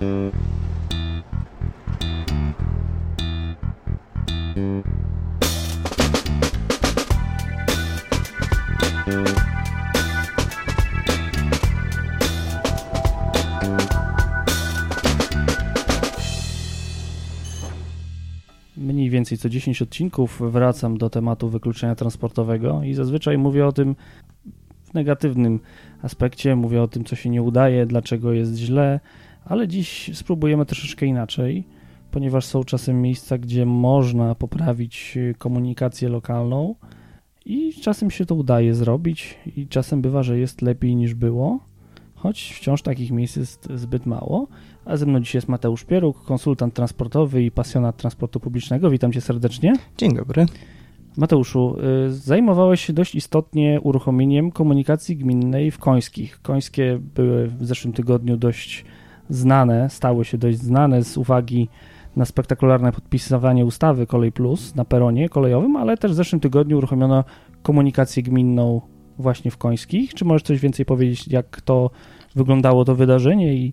Mniej co 10 odcinków wracam do tematu wykluczenia transportowego i zazwyczaj mówię o tym w negatywnym aspekcie, mówię o tym, co się nie udaje, dlaczego jest źle, ale dziś spróbujemy troszeczkę inaczej, ponieważ są czasem miejsca, gdzie można poprawić komunikację lokalną i czasem się to udaje zrobić i czasem bywa, że jest lepiej niż było, choć wciąż takich miejsc jest zbyt mało. A ze mną dzisiaj jest Mateusz Pieruk, konsultant transportowy i pasjonat transportu publicznego. Witam cię serdecznie. Dzień dobry. Mateuszu, y, zajmowałeś się dość istotnie uruchomieniem komunikacji gminnej w Końskich. Końskie były w zeszłym tygodniu dość znane, stały się dość znane z uwagi na spektakularne podpisywanie ustawy Kolej Plus na peronie kolejowym, ale też w zeszłym tygodniu uruchomiono komunikację gminną właśnie w Końskich. Czy możesz coś więcej powiedzieć, jak to wyglądało to wydarzenie i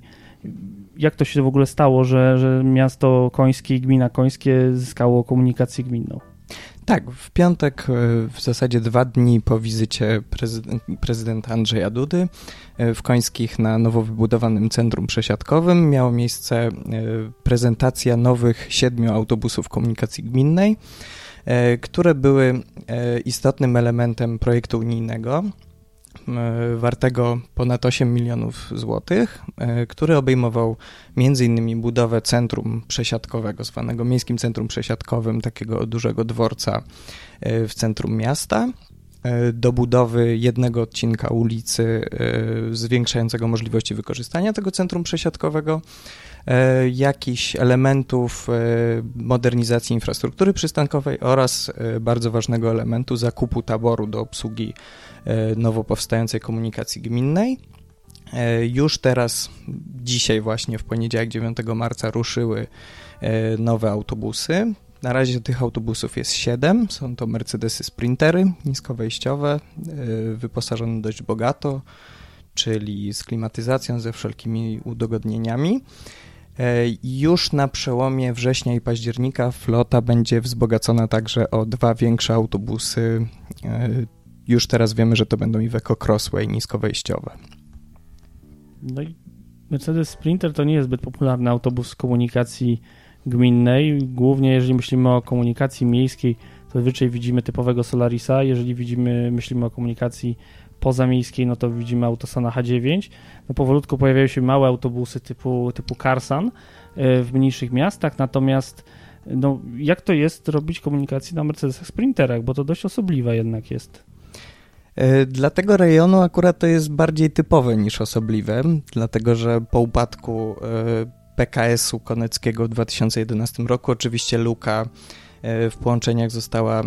jak to się w ogóle stało, że, że miasto końskie i gmina końskie zyskało komunikację gminną? Tak, w piątek, e, w zasadzie dwa dni po wizycie prezydent, prezydenta Andrzeja Dudy e, w Końskich na nowo wybudowanym centrum przesiadkowym miała miejsce e, prezentacja nowych siedmiu autobusów komunikacji gminnej, które były istotnym elementem projektu unijnego wartego ponad 8 milionów złotych, który obejmował m.in. budowę centrum przesiadkowego, zwanego Miejskim Centrum Przesiadkowym, takiego dużego dworca w centrum miasta, do budowy jednego odcinka ulicy zwiększającego możliwości wykorzystania tego centrum przesiadkowego, jakichś elementów modernizacji infrastruktury przystankowej oraz bardzo ważnego elementu zakupu taboru do obsługi E, nowo powstającej komunikacji gminnej. E, już teraz, dzisiaj właśnie w poniedziałek 9 marca ruszyły e, nowe autobusy. Na razie tych autobusów jest 7. Są to Mercedesy Sprintery niskowejściowe, wyposażone dość bogato, czyli z klimatyzacją, ze wszelkimi udogodnieniami. Już na przełomie września i października flota będzie wzbogacona także o dwa większe autobusy już teraz wiemy, że to będą Iveco Crossway niskowejściowe. No i Mercedes Sprinter to nie jest zbyt popularny autobus komunikacji gminnej. Głównie jeżeli myślimy o komunikacji miejskiej, to zazwyczaj widzimy typowego Solarisa. Jeżeli widzimy, myślimy o komunikacji pozamiejskiej, no to widzimy Autosana H9. No powolutku pojawiają się małe autobusy typu, typu Carsan e, w mniejszych miastach, natomiast no, jak to jest robić komunikację na Mercedesach Sprinterach, bo to dość osobliwe jednak jest. E, dla tego rejonu akurat to jest bardziej typowe niż osobliwe, dlatego że po upadku e, PKS-u Koneckiego w 2011 roku oczywiście luka w połączeniach została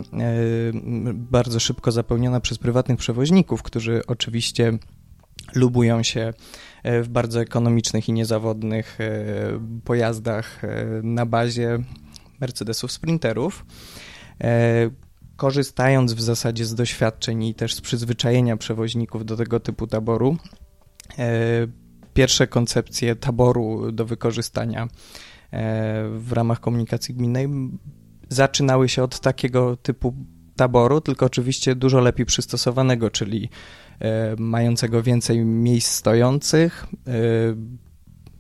bardzo szybko zapełniona przez prywatnych przewoźników, którzy oczywiście lubują się w bardzo ekonomicznych i niezawodnych pojazdach na bazie Mercedesów Sprinterów. Korzystając w zasadzie z doświadczeń i też z przyzwyczajenia przewoźników do tego typu taboru, e, pierwsze koncepcje taboru do wykorzystania e, w ramach komunikacji gminnej zaczynały się od takiego typu taboru, tylko oczywiście dużo lepiej przystosowanego, czyli e, mającego więcej miejsc stojących,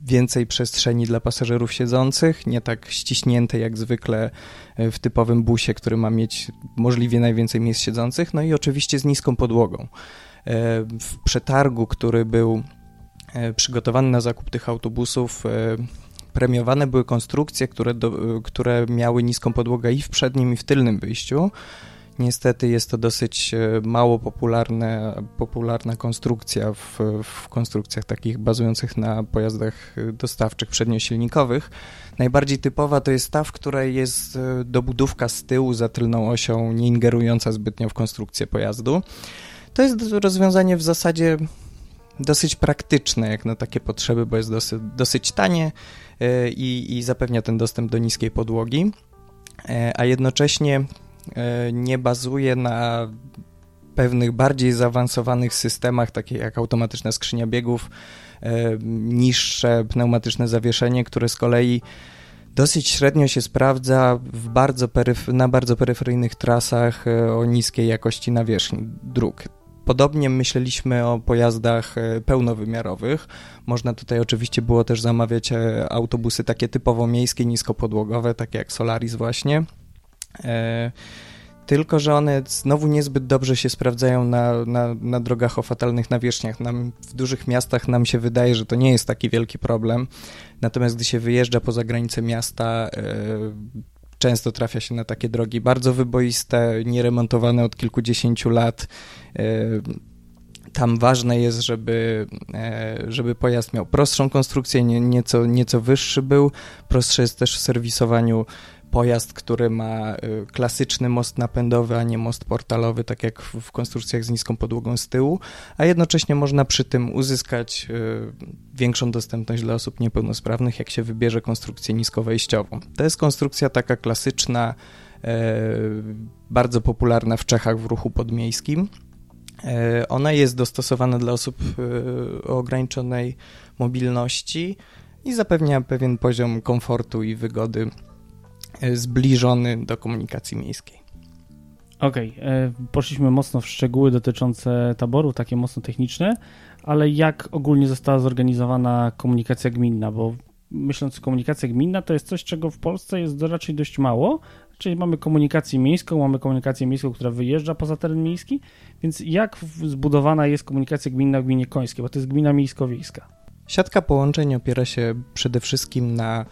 więcej przestrzeni dla pasażerów siedzących, nie tak ściśnięte jak zwykle e, w typowym busie, który ma mieć możliwie najwięcej miejsc siedzących, no i oczywiście z niską podłogą. E, w przetargu, który był e, przygotowany na zakup tych autobusów, premiowane były konstrukcje, które, do, które miały niską podłogę i w przednim, i w tylnym wyjściu. Niestety jest to dosyć e, mało popularne, popularna konstrukcja w, w konstrukcjach takich bazujących na pojazdach e, dostawczych przedniosilnikowych. Najbardziej typowa to jest ta, w której jest e, dobudówka z tyłu za tylną osią, nie ingerująca zbytnio w konstrukcję pojazdu. To jest rozwiązanie w zasadzie dosyć praktyczne jak na takie potrzeby, bo jest dosyć, dosyć tanie i, i zapewnia ten dostęp do niskiej podłogi, a jednocześnie E, nie bazuje na pewnych bardziej zaawansowanych systemach, takich jak automatyczna skrzynia biegów, niższe pneumatyczne zawieszenie, które z kolei dosyć średnio się sprawdza bardzo na bardzo peryferyjnych trasach o niskiej jakości nawierzchni dróg. Podobnie myśleliśmy o pojazdach e, pełnowymiarowych. Można tutaj oczywiście było też zamawiać e, autobusy takie typowo miejskie, niskopodłogowe, takie jak Solaris właśnie. E, tylko, że one znowu niezbyt dobrze się sprawdzają na, na, na drogach o fatalnych nawierzchniach. Nam, w dużych miastach nam się wydaje, że to nie jest taki wielki problem. Natomiast gdy się wyjeżdża poza granice miasta, często trafia się na takie drogi bardzo wyboiste, nieremontowane od kilkudziesięciu lat. E, tam ważne jest, żeby, e, żeby pojazd miał prostszą konstrukcję, nieco, nieco wyższy był. Prostsze jest też w serwisowaniu pojazd, który ma y, klasyczny most napędowy, a nie most portalowy, tak jak w konstrukcjach z niską podłogą z tyłu, a jednocześnie można przy tym uzyskać y, większą dostępność dla osób niepełnosprawnych, jak się wybierze konstrukcję niskowejściową. To jest konstrukcja taka klasyczna, e, bardzo popularna w Czechach w ruchu podmiejskim. E, ona jest dostosowana dla osób y, o ograniczonej mobilności i zapewnia pewien poziom komfortu i wygody zbliżony do komunikacji miejskiej. Okej, okay. E, poszliśmy mocno w szczegóły dotyczące taboru, takie mocno techniczne, ale jak ogólnie została zorganizowana komunikacja gminna, bo myśląc komunikacja gminna, to jest coś, czego w Polsce jest raczej dość mało, czyli mamy komunikację miejską, mamy komunikację miejską, która wyjeżdża poza teren miejski, więc jak zbudowana jest komunikacja gminna w gminie Końskiej, bo to jest gmina miejsko-wiejska? Siatka połączeń opiera się przede wszystkim na E,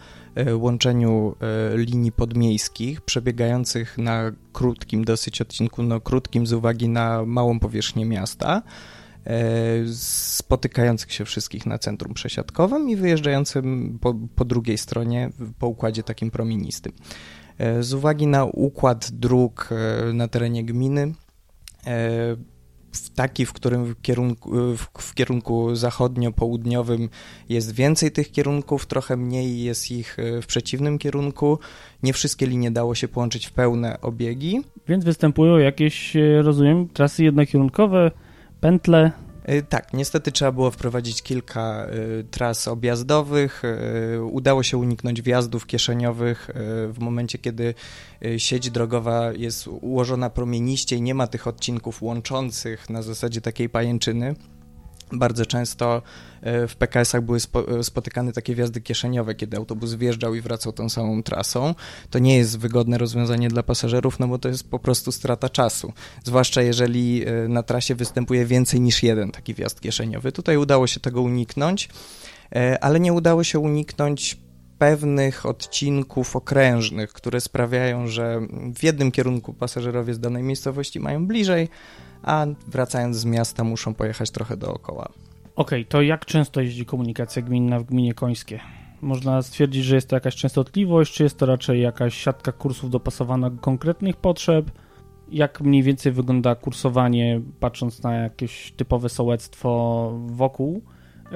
łączeniu e, linii podmiejskich przebiegających na krótkim dosyć odcinku, no krótkim z uwagi na małą powierzchnię miasta, e, spotykających się wszystkich na centrum przesiadkowym i wyjeżdżającym po, po drugiej stronie po układzie takim promienistym. Z uwagi na układ dróg na terenie gminy taki, w którym w kierunku, w, kierunku zachodnio-południowym jest więcej tych kierunków, trochę mniej jest ich e, w przeciwnym kierunku. Nie wszystkie linie dało się połączyć w pełne obiegi. Więc występują jakieś, e, rozumiem, trasy jednokierunkowe, pętle, tak, niestety trzeba było wprowadzić kilka y, tras objazdowych. Y, udało się uniknąć wjazdów kieszeniowych y, w momencie, kiedy sieć drogowa jest ułożona promieniście i nie ma tych odcinków łączących na zasadzie takiej pajęczyny. Bardzo często e, w PKS-ach były e, spotykane takie wjazdy kieszeniowe, kiedy autobus wjeżdżał i wracał tą samą trasą. To nie jest wygodne rozwiązanie dla pasażerów, no bo to jest po prostu strata czasu. Zwłaszcza jeżeli e, na trasie występuje więcej niż jeden taki wjazd kieszeniowy. Tutaj udało się tego uniknąć, ale nie udało się uniknąć pewnych odcinków okrężnych, które sprawiają, że w jednym kierunku pasażerowie z danej miejscowości mają bliżej, a wracając z miasta muszą pojechać trochę dookoła. Okej, okay, to jak często jeździ komunikacja gminna w gminie Końskie? Można stwierdzić, że jest to jakaś częstotliwość, czy jest to raczej jakaś siatka kursów dopasowana do konkretnych potrzeb? Jak mniej więcej wygląda kursowanie, patrząc na jakieś typowe sołectwo wokół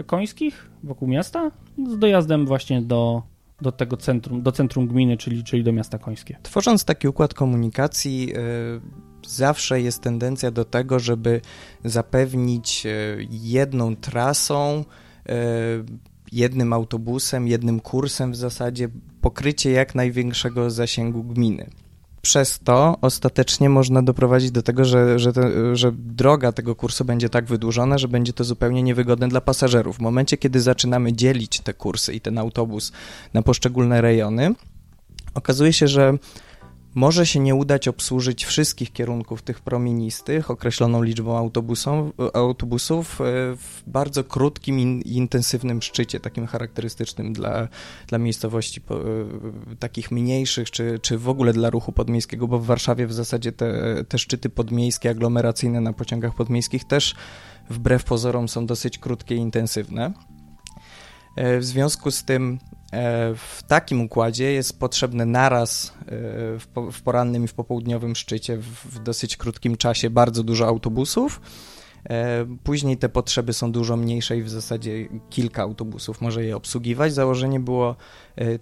końskich, wokół miasta, z dojazdem właśnie do, do tego centrum, do centrum gminy, czyli, czyli do miasta końskie? Tworząc taki układ komunikacji, yy zawsze jest tendencja do tego, żeby zapewnić e, jedną trasą, e, jednym autobusem, jednym kursem w zasadzie pokrycie jak największego zasięgu gminy. Przez to ostatecznie można doprowadzić do tego, że, że, te, że droga tego kursu będzie tak wydłużona, że będzie to zupełnie niewygodne dla pasażerów. W momencie, kiedy zaczynamy dzielić te kursy i ten autobus na poszczególne rejony, okazuje się, że może się nie udać obsłużyć wszystkich kierunków tych promienistych określoną liczbą autobusów e, w bardzo krótkim i intensywnym szczycie, takim charakterystycznym dla, dla miejscowości e, takich mniejszych, czy, czy w ogóle dla ruchu podmiejskiego, bo w Warszawie w zasadzie te, te szczyty podmiejskie, aglomeracyjne na pociągach podmiejskich też wbrew pozorom są dosyć krótkie i intensywne. E, w związku z tym w takim układzie jest potrzebne naraz e, w porannym i w popołudniowym szczycie w dosyć krótkim czasie bardzo dużo autobusów. E, później te potrzeby są dużo mniejsze i w zasadzie kilka autobusów może je obsługiwać. Założenie było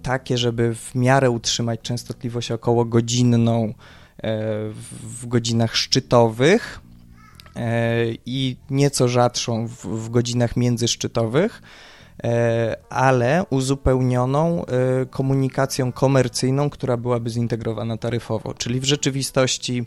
takie, żeby w miarę utrzymać częstotliwość około godzinną w godzinach szczytowych, i nieco rzadszą w godzinach międzyszczytowych, ale uzupełnioną komunikacją komercyjną, która byłaby zintegrowana taryfowo. Czyli w rzeczywistości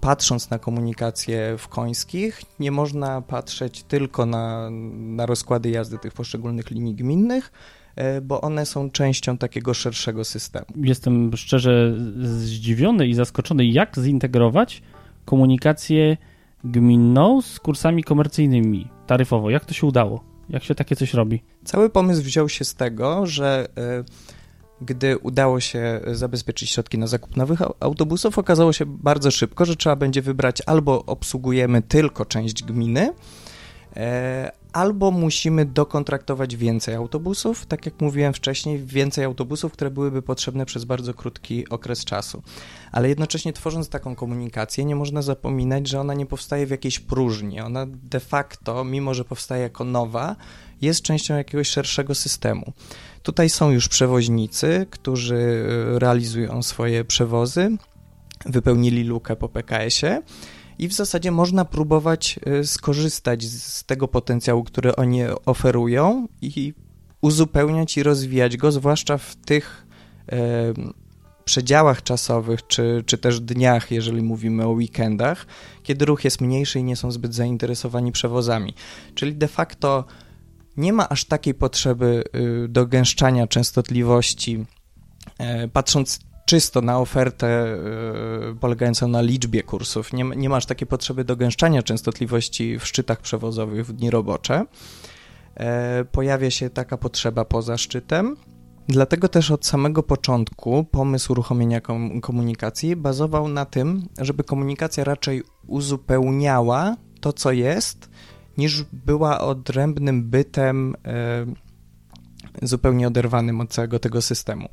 patrząc na komunikację w końskich, nie można patrzeć tylko na, na rozkłady jazdy tych poszczególnych linii gminnych, e, bo one są częścią takiego szerszego systemu. Jestem szczerze zdziwiony i zaskoczony, jak zintegrować komunikację gminną z kursami komercyjnymi taryfowo. Jak to się udało? Jak się takie coś robi? Cały pomysł wziął się z tego, że y gdy udało się zabezpieczyć środki na zakup nowych autobusów, okazało się bardzo szybko, że trzeba będzie wybrać albo obsługujemy tylko część gminy, e, albo musimy dokontraktować więcej autobusów, tak jak mówiłem wcześniej, więcej autobusów, które byłyby potrzebne przez bardzo krótki okres czasu. Ale jednocześnie tworząc taką komunikację, nie można zapominać, że ona nie powstaje w jakiejś próżni. Ona de facto, mimo że powstaje jako nowa, jest częścią jakiegoś szerszego systemu. Tutaj są już przewoźnicy, którzy e, realizują swoje przewozy, wypełnili lukę po PKS-ie i w zasadzie można próbować e, skorzystać z tego potencjału, który oni oferują i uzupełniać i rozwijać go, zwłaszcza w tych przedziałach czasowych, czy, czy też dniach, jeżeli mówimy o weekendach, kiedy ruch jest mniejszy i nie są zbyt zainteresowani przewozami. Czyli de facto nie ma aż takiej potrzeby y, do gęszczania częstotliwości, e, patrząc czysto na ofertę y, polegającą na liczbie kursów. Nie, nie masz takiej potrzeby do gęszczania częstotliwości w szczytach przewozowych w dni robocze. E, pojawia się taka potrzeba poza szczytem. Dlatego też od samego początku pomysł uruchomienia komunikacji bazował na tym, żeby komunikacja raczej uzupełniała to, co jest, niż była odrębnym bytem e, zupełnie oderwanym od całego tego systemu.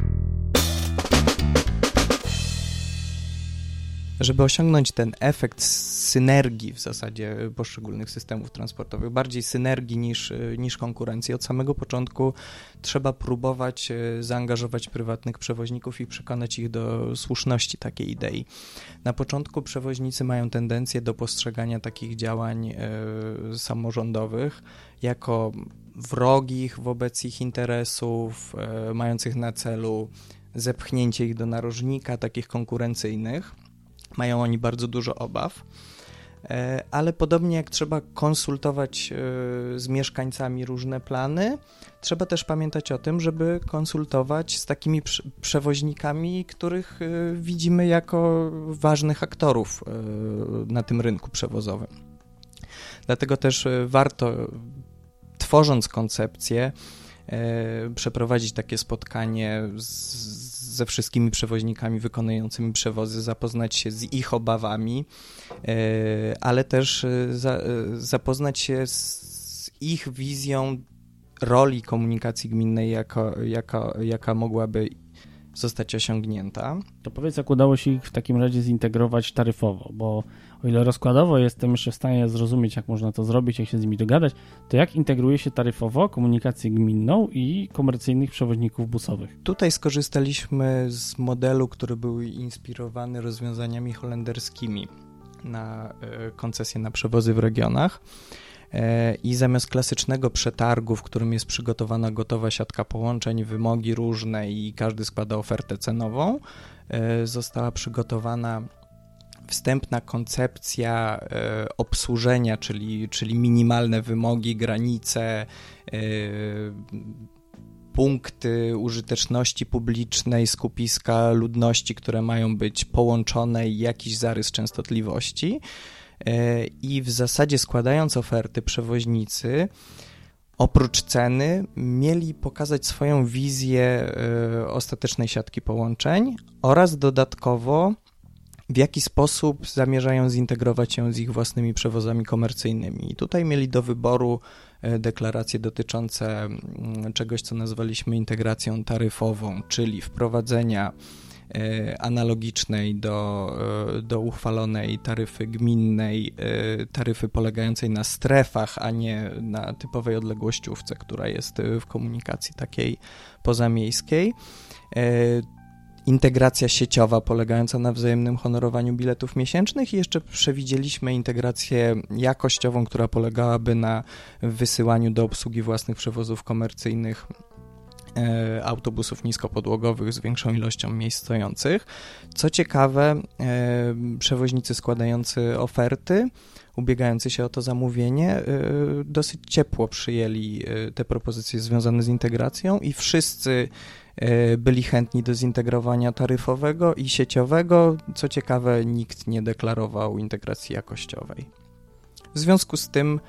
Żeby osiągnąć ten efekt synergii w zasadzie poszczególnych systemów transportowych, bardziej synergii niż, niż konkurencji, od samego początku trzeba próbować e, zaangażować prywatnych przewoźników i przekonać ich do słuszności takiej idei. Na początku przewoźnicy mają tendencję do postrzegania takich działań e, samorządowych jako wrogich wobec ich interesów, e, mających na celu zepchnięcie ich do narożnika, takich konkurencyjnych. Mają oni bardzo dużo obaw. E, ale podobnie jak trzeba konsultować e, z mieszkańcami różne plany, trzeba też pamiętać o tym, żeby konsultować z takimi przewoźnikami, których e, widzimy jako ważnych aktorów na tym rynku przewozowym. Dlatego też warto, tworząc koncepcję, przeprowadzić takie spotkanie z ze wszystkimi przewoźnikami wykonującymi przewozy, zapoznać się z ich obawami, e, ale też e, za, e, zapoznać się z ich wizją roli komunikacji gminnej, jako, jaka, jaka mogłaby zostać osiągnięta. To powiedz, jak udało się ich w takim razie zintegrować taryfowo, bo o ile rozkładowo jestem jeszcze w stanie zrozumieć, jak można to zrobić, jak się z nimi dogadać, to jak integruje się taryfowo komunikację gminną i komercyjnych przewoźników busowych? Tutaj skorzystaliśmy z modelu, który był inspirowany rozwiązaniami holenderskimi na e, koncesje na przewozy w regionach. E, I zamiast klasycznego przetargu, w którym jest przygotowana gotowa siatka połączeń, wymogi różne i każdy składa ofertę cenową, e, została przygotowana wstępna koncepcja e, obsłużenia, czyli, czyli minimalne wymogi, granice, punkty użyteczności publicznej, skupiska ludności, które mają być połączone i jakiś zarys częstotliwości. E, i w zasadzie składając oferty przewoźnicy, oprócz ceny, mieli pokazać swoją wizję e, ostatecznej siatki połączeń oraz dodatkowo w jaki sposób zamierzają zintegrować ją z ich własnymi przewozami komercyjnymi. I tutaj mieli do wyboru e, deklaracje dotyczące mm, czegoś, co nazwaliśmy integracją taryfową, czyli wprowadzenia E, analogicznej do, e, do uchwalonej taryfy gminnej, taryfy polegającej na strefach, a nie na typowej odległościówce, która jest w komunikacji takiej pozamiejskiej. Integracja sieciowa polegająca na wzajemnym honorowaniu biletów miesięcznych i jeszcze przewidzieliśmy integrację jakościową, która polegałaby na wysyłaniu do obsługi własnych przewozów komercyjnych e, autobusów niskopodłogowych z większą ilością miejsc stojących. Co ciekawe, e, przewoźnicy składający oferty, ubiegający się o to zamówienie, e, dosyć ciepło przyjęli te propozycje związane z integracją i wszyscy byli chętni do zintegrowania taryfowego i sieciowego. Co ciekawe, nikt nie deklarował integracji jakościowej. W związku z tym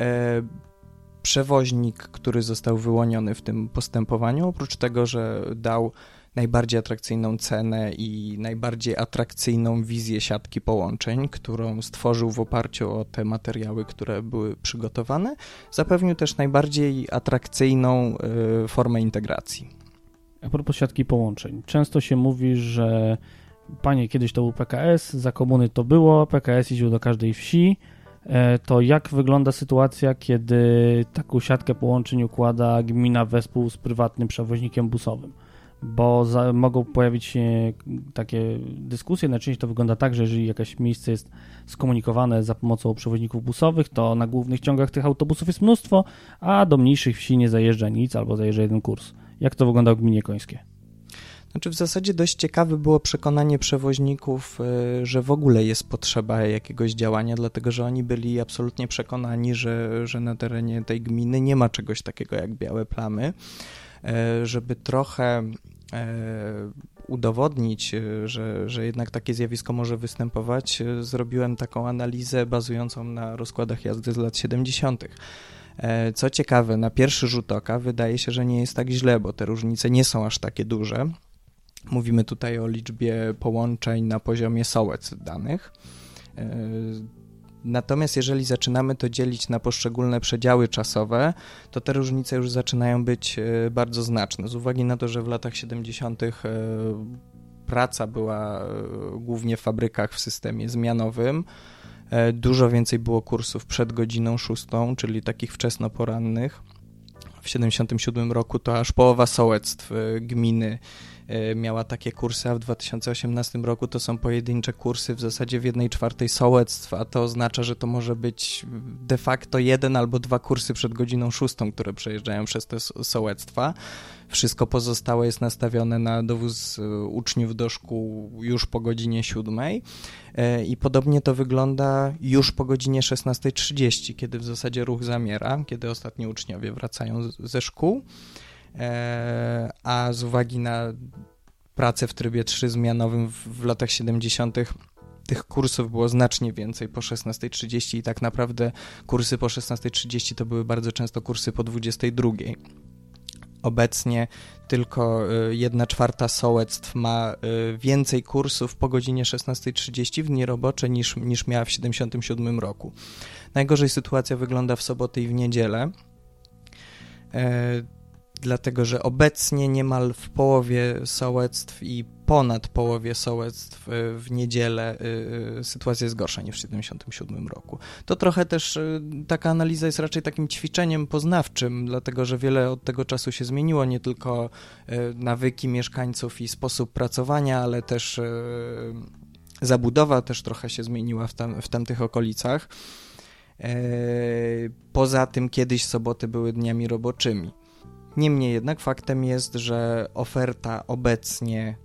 e, przewoźnik, który został wyłoniony w tym postępowaniu, oprócz tego, że dał najbardziej atrakcyjną cenę i najbardziej atrakcyjną wizję siatki połączeń, którą stworzył w oparciu o te materiały, które były przygotowane, zapewnił też najbardziej atrakcyjną y, formę integracji. A propos siatki połączeń. Często się mówi, że panie, kiedyś to był PKS, za komuny to było, PKS jeździł do każdej wsi. E, to jak wygląda sytuacja, kiedy taką siatkę połączeń układa gmina wespół z prywatnym przewoźnikiem busowym? Bo za, mogą pojawić się takie dyskusje. Najczęściej to wygląda tak, że jeżeli jakieś miejsce jest skomunikowane za pomocą przewoźników busowych, to na głównych ciągach tych autobusów jest mnóstwo, a do mniejszych wsi nie zajeżdża nic albo zajeżdża jeden kurs. Jak to wygląda w gminie końskie? Znaczy w zasadzie dość ciekawe było przekonanie przewoźników, y, że w ogóle jest potrzeba jakiegoś działania, dlatego że oni byli absolutnie przekonani, że, że na terenie tej gminy nie ma czegoś takiego jak białe plamy. E, żeby trochę e, udowodnić, że, że jednak takie zjawisko może występować, zrobiłem taką analizę bazującą na rozkładach jazdy z lat 70. E, co ciekawe, na pierwszy rzut oka wydaje się, że nie jest tak źle, bo te różnice nie są aż takie duże. Mówimy tutaj o liczbie połączeń na poziomie sołec danych. E, natomiast jeżeli zaczynamy to dzielić na poszczególne przedziały czasowe, to te różnice już zaczynają być e, bardzo znaczne. Z uwagi na to, że w latach 70. praca była głównie w fabrykach w systemie zmianowym, dużo więcej było kursów przed godziną szóstą, czyli takich wczesnoporannych. W 1977 roku to aż połowa sołectw e, gminy e, miała takie kursy, a w 2018 roku to są pojedyncze kursy w zasadzie w jednej czwartej sołectw, a to oznacza, że to może być de facto jeden albo dwa kursy przed godziną szóstą, które przejeżdżają przez te sołectwa. Wszystko pozostałe jest nastawione na dowóz e, uczniów do szkół już po godzinie 7 e, i podobnie to wygląda już po godzinie 16.30, kiedy w zasadzie ruch zamiera, kiedy ostatni uczniowie wracają ze szkół, e, a z uwagi na pracę w trybie trzyzmianowym w, latach 70 tych kursów było znacznie więcej po 16.30 i tak naprawdę kursy po 16.30 to były bardzo często kursy po 22.00. Obecnie tylko 1 y, czwarta sołectw ma y, więcej kursów po godzinie 16.30 w dni robocze niż, niż miała w 1977 roku. Najgorzej sytuacja wygląda w soboty i w niedzielę e, dlatego że obecnie niemal w połowie sołectw i ponad połowie sołectw y, w niedzielę y, y, sytuacja jest gorsza niż w 1977 roku. To trochę też taka analiza jest raczej takim ćwiczeniem poznawczym, dlatego że wiele od tego czasu się zmieniło, nie tylko nawyki mieszkańców i sposób pracowania, ale też zabudowa też trochę się zmieniła w, tam, w tamtych okolicach. Poza tym kiedyś soboty były dniami roboczymi. Niemniej jednak faktem jest, że oferta obecnie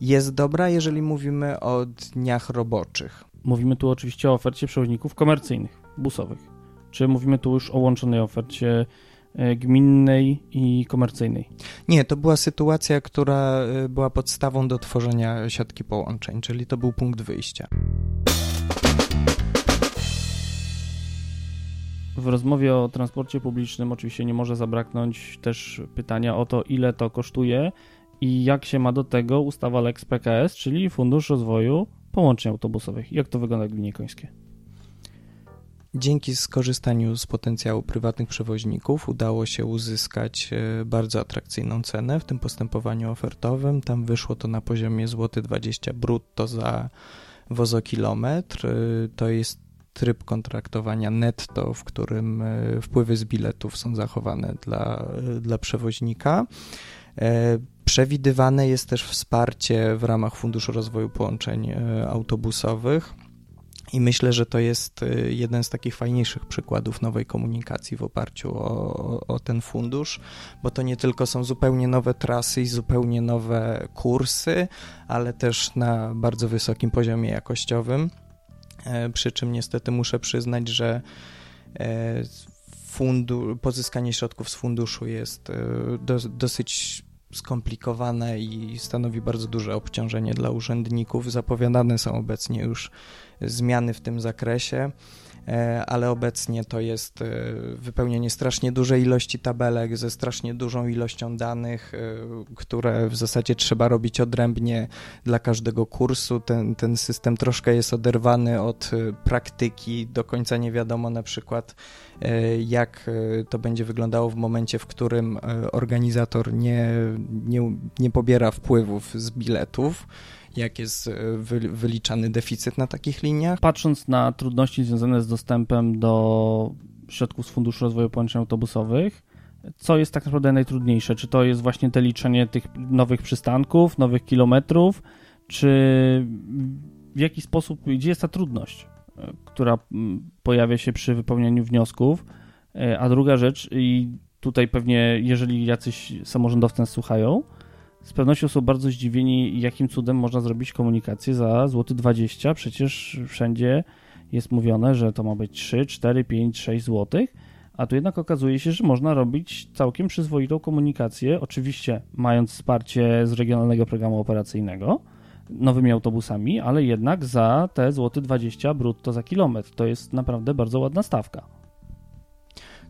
jest dobra, jeżeli mówimy o dniach roboczych. Mówimy tu oczywiście o ofercie przewoźników komercyjnych, busowych. Czy mówimy tu już o łączonej ofercie e, gminnej i komercyjnej? Nie, to była sytuacja, która e, była podstawą do tworzenia siatki połączeń, czyli to był punkt wyjścia. W rozmowie o transporcie publicznym oczywiście nie może zabraknąć też pytania o to, ile to kosztuje i jak się ma do tego ustawa Lex PKS, czyli Fundusz Rozwoju Połączeń Autobusowych. Jak to wygląda w Gminie Końskie? Dzięki skorzystaniu z potencjału prywatnych przewoźników udało się uzyskać e, bardzo atrakcyjną cenę w tym postępowaniu ofertowym. Tam wyszło to na poziomie złoty 20 brutto za wozokilometr. E, to jest tryb kontraktowania netto, w którym e, wpływy z biletów są zachowane dla, dla przewoźnika. Przewidywane jest też wsparcie w ramach Funduszu Rozwoju Połączeń Autobusowych. I myślę, że to jest jeden z takich fajniejszych przykładów nowej komunikacji w oparciu o, o, ten fundusz, bo to nie tylko są zupełnie nowe trasy i zupełnie nowe kursy, ale też na bardzo wysokim poziomie jakościowym. Przy czym niestety muszę przyznać, że fundu, pozyskanie środków z funduszu jest e, do, dosyć skomplikowane i stanowi bardzo duże obciążenie dla urzędników. Zapowiadane są obecnie już zmiany w tym zakresie. E, ale obecnie to jest e, wypełnienie strasznie dużej ilości tabelek ze strasznie dużą ilością danych, e, które w zasadzie trzeba robić odrębnie dla każdego kursu. Ten, ten system troszkę jest oderwany od praktyki, do końca nie wiadomo na przykład jak to będzie wyglądało w momencie, w którym organizator nie, nie, nie pobiera wpływów z biletów jak jest e, wyliczany deficyt na takich liniach. Patrząc na trudności związane z dostępem do środków z Funduszu Rozwoju Połączeń Autobusowych, co jest tak naprawdę najtrudniejsze? Czy to jest właśnie te liczenie tych nowych przystanków, nowych kilometrów, czy w jaki sposób, gdzie jest ta trudność, e, która pojawia się przy wypełnianiu wniosków? E, a druga rzecz, i tutaj pewnie, jeżeli jacyś samorządowcy nas słuchają, z pewnością są bardzo zdziwieni, jakim cudem można zrobić komunikację za złoty 20. Przecież wszędzie jest mówione, że to ma być 3, 4, 5, 6 złotych, a tu jednak okazuje się, że można robić całkiem przyzwoitą komunikację, oczywiście mając wsparcie z regionalnego programu operacyjnego, nowymi autobusami, ale jednak za te złoty 20 brutto za kilometr. To jest naprawdę bardzo ładna stawka.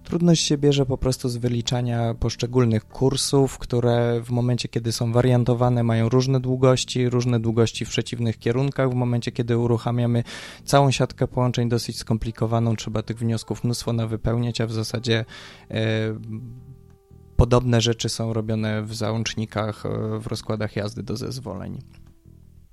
Trudność się bierze po prostu z wyliczania poszczególnych kursów, które w momencie, kiedy są wariantowane, mają różne długości, różne długości w przeciwnych kierunkach. W momencie, kiedy uruchamiamy całą siatkę połączeń dosyć skomplikowaną, trzeba tych wniosków mnóstwo na wypełniać, a w zasadzie e, podobne rzeczy są robione w załącznikach, e, w rozkładach jazdy do zezwoleń.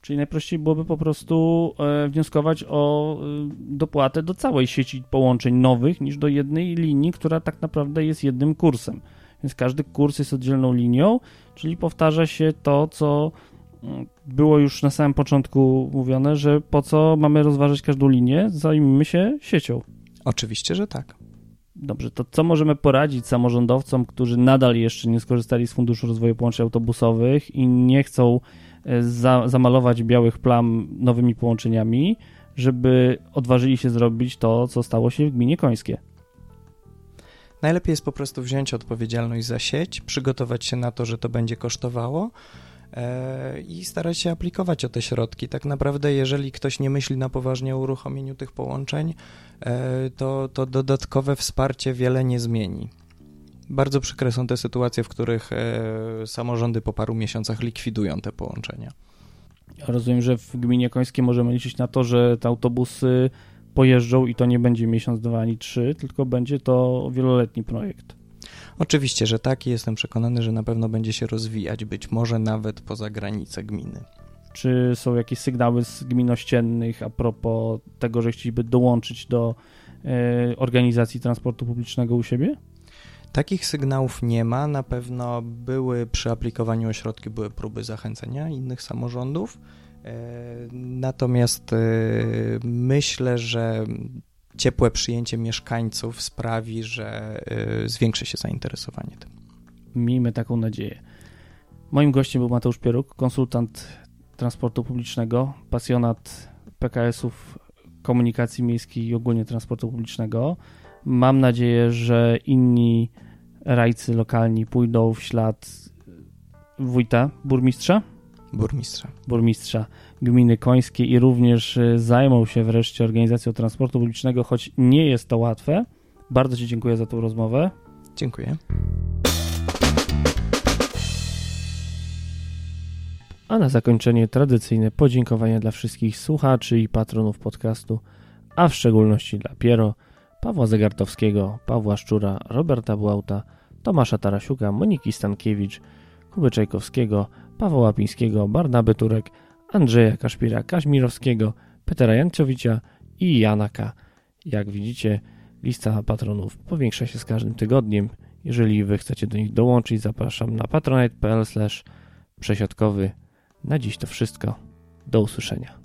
Czyli najprościej byłoby po prostu e, wnioskować o e, dopłatę do całej sieci połączeń nowych niż do jednej linii, która tak naprawdę jest jednym kursem. Więc każdy kurs jest oddzielną linią, czyli powtarza się to, co mm, było już na samym początku mówione, że po co mamy rozważać każdą linię, zajmijmy się siecią. Oczywiście, że tak. Dobrze, to co możemy poradzić samorządowcom, którzy nadal jeszcze nie skorzystali z Funduszu Rozwoju Połączeń Autobusowych i nie chcą za, zamalować białych plam nowymi połączeniami, żeby odważyli się zrobić to, co stało się w gminie Końskie. Najlepiej jest po prostu wziąć odpowiedzialność za sieć, przygotować się na to, że to będzie kosztowało e, i starać się aplikować o te środki. Tak naprawdę, jeżeli ktoś nie myśli na poważnie o uruchomieniu tych połączeń, e, to, to dodatkowe wsparcie wiele nie zmieni. Bardzo przykre są te sytuacje, w których e, samorządy po paru miesiącach likwidują te połączenia. Rozumiem, że w gminie Końskiej możemy liczyć na to, że te autobusy pojeżdżą i to nie będzie miesiąc, dwa ani trzy, tylko będzie to wieloletni projekt. Oczywiście, że tak i jestem przekonany, że na pewno będzie się rozwijać, być może nawet poza granice gminy. Czy są jakieś sygnały z gmin ościennych a propos tego, że chcieliby dołączyć do e, organizacji transportu publicznego u siebie? Takich sygnałów nie ma. Na pewno były przy aplikowaniu ośrodki były próby zachęcenia innych samorządów. E, natomiast e, myślę, że ciepłe przyjęcie mieszkańców sprawi, że e, zwiększy się zainteresowanie tym. Miejmy taką nadzieję. Moim gościem był Mateusz Pieruk, konsultant transportu publicznego, pasjonat PKS-ów, komunikacji miejskiej i ogólnie transportu publicznego. Mam nadzieję, że inni rajcy lokalni pójdą w ślad wójta, burmistrza? Burmistrza. Burmistrza gminy końskiej i również y, zajmą się wreszcie organizacją transportu publicznego, choć nie jest to łatwe. Bardzo Ci dziękuję za tą rozmowę. Dziękuję. A na zakończenie tradycyjne podziękowania dla wszystkich słuchaczy i patronów podcastu, a w szczególności dla Piero, Pawła Zegartowskiego, Pawła Szczura, Roberta Błauta, Tomasza Tarasiuka, Moniki Stankiewicz, Kuby Czajkowskiego, Pawła Łapińskiego, Barnaby Turek, Andrzeja Kaszpira Kaźmirowskiego, Petera Jancowicza i Janaka. Jak widzicie, lista patronów powiększa się z każdym tygodniem. Jeżeli wy chcecie do nich dołączyć, zapraszam na patronite.pl przesiadkowy. Na dziś to wszystko. Do usłyszenia.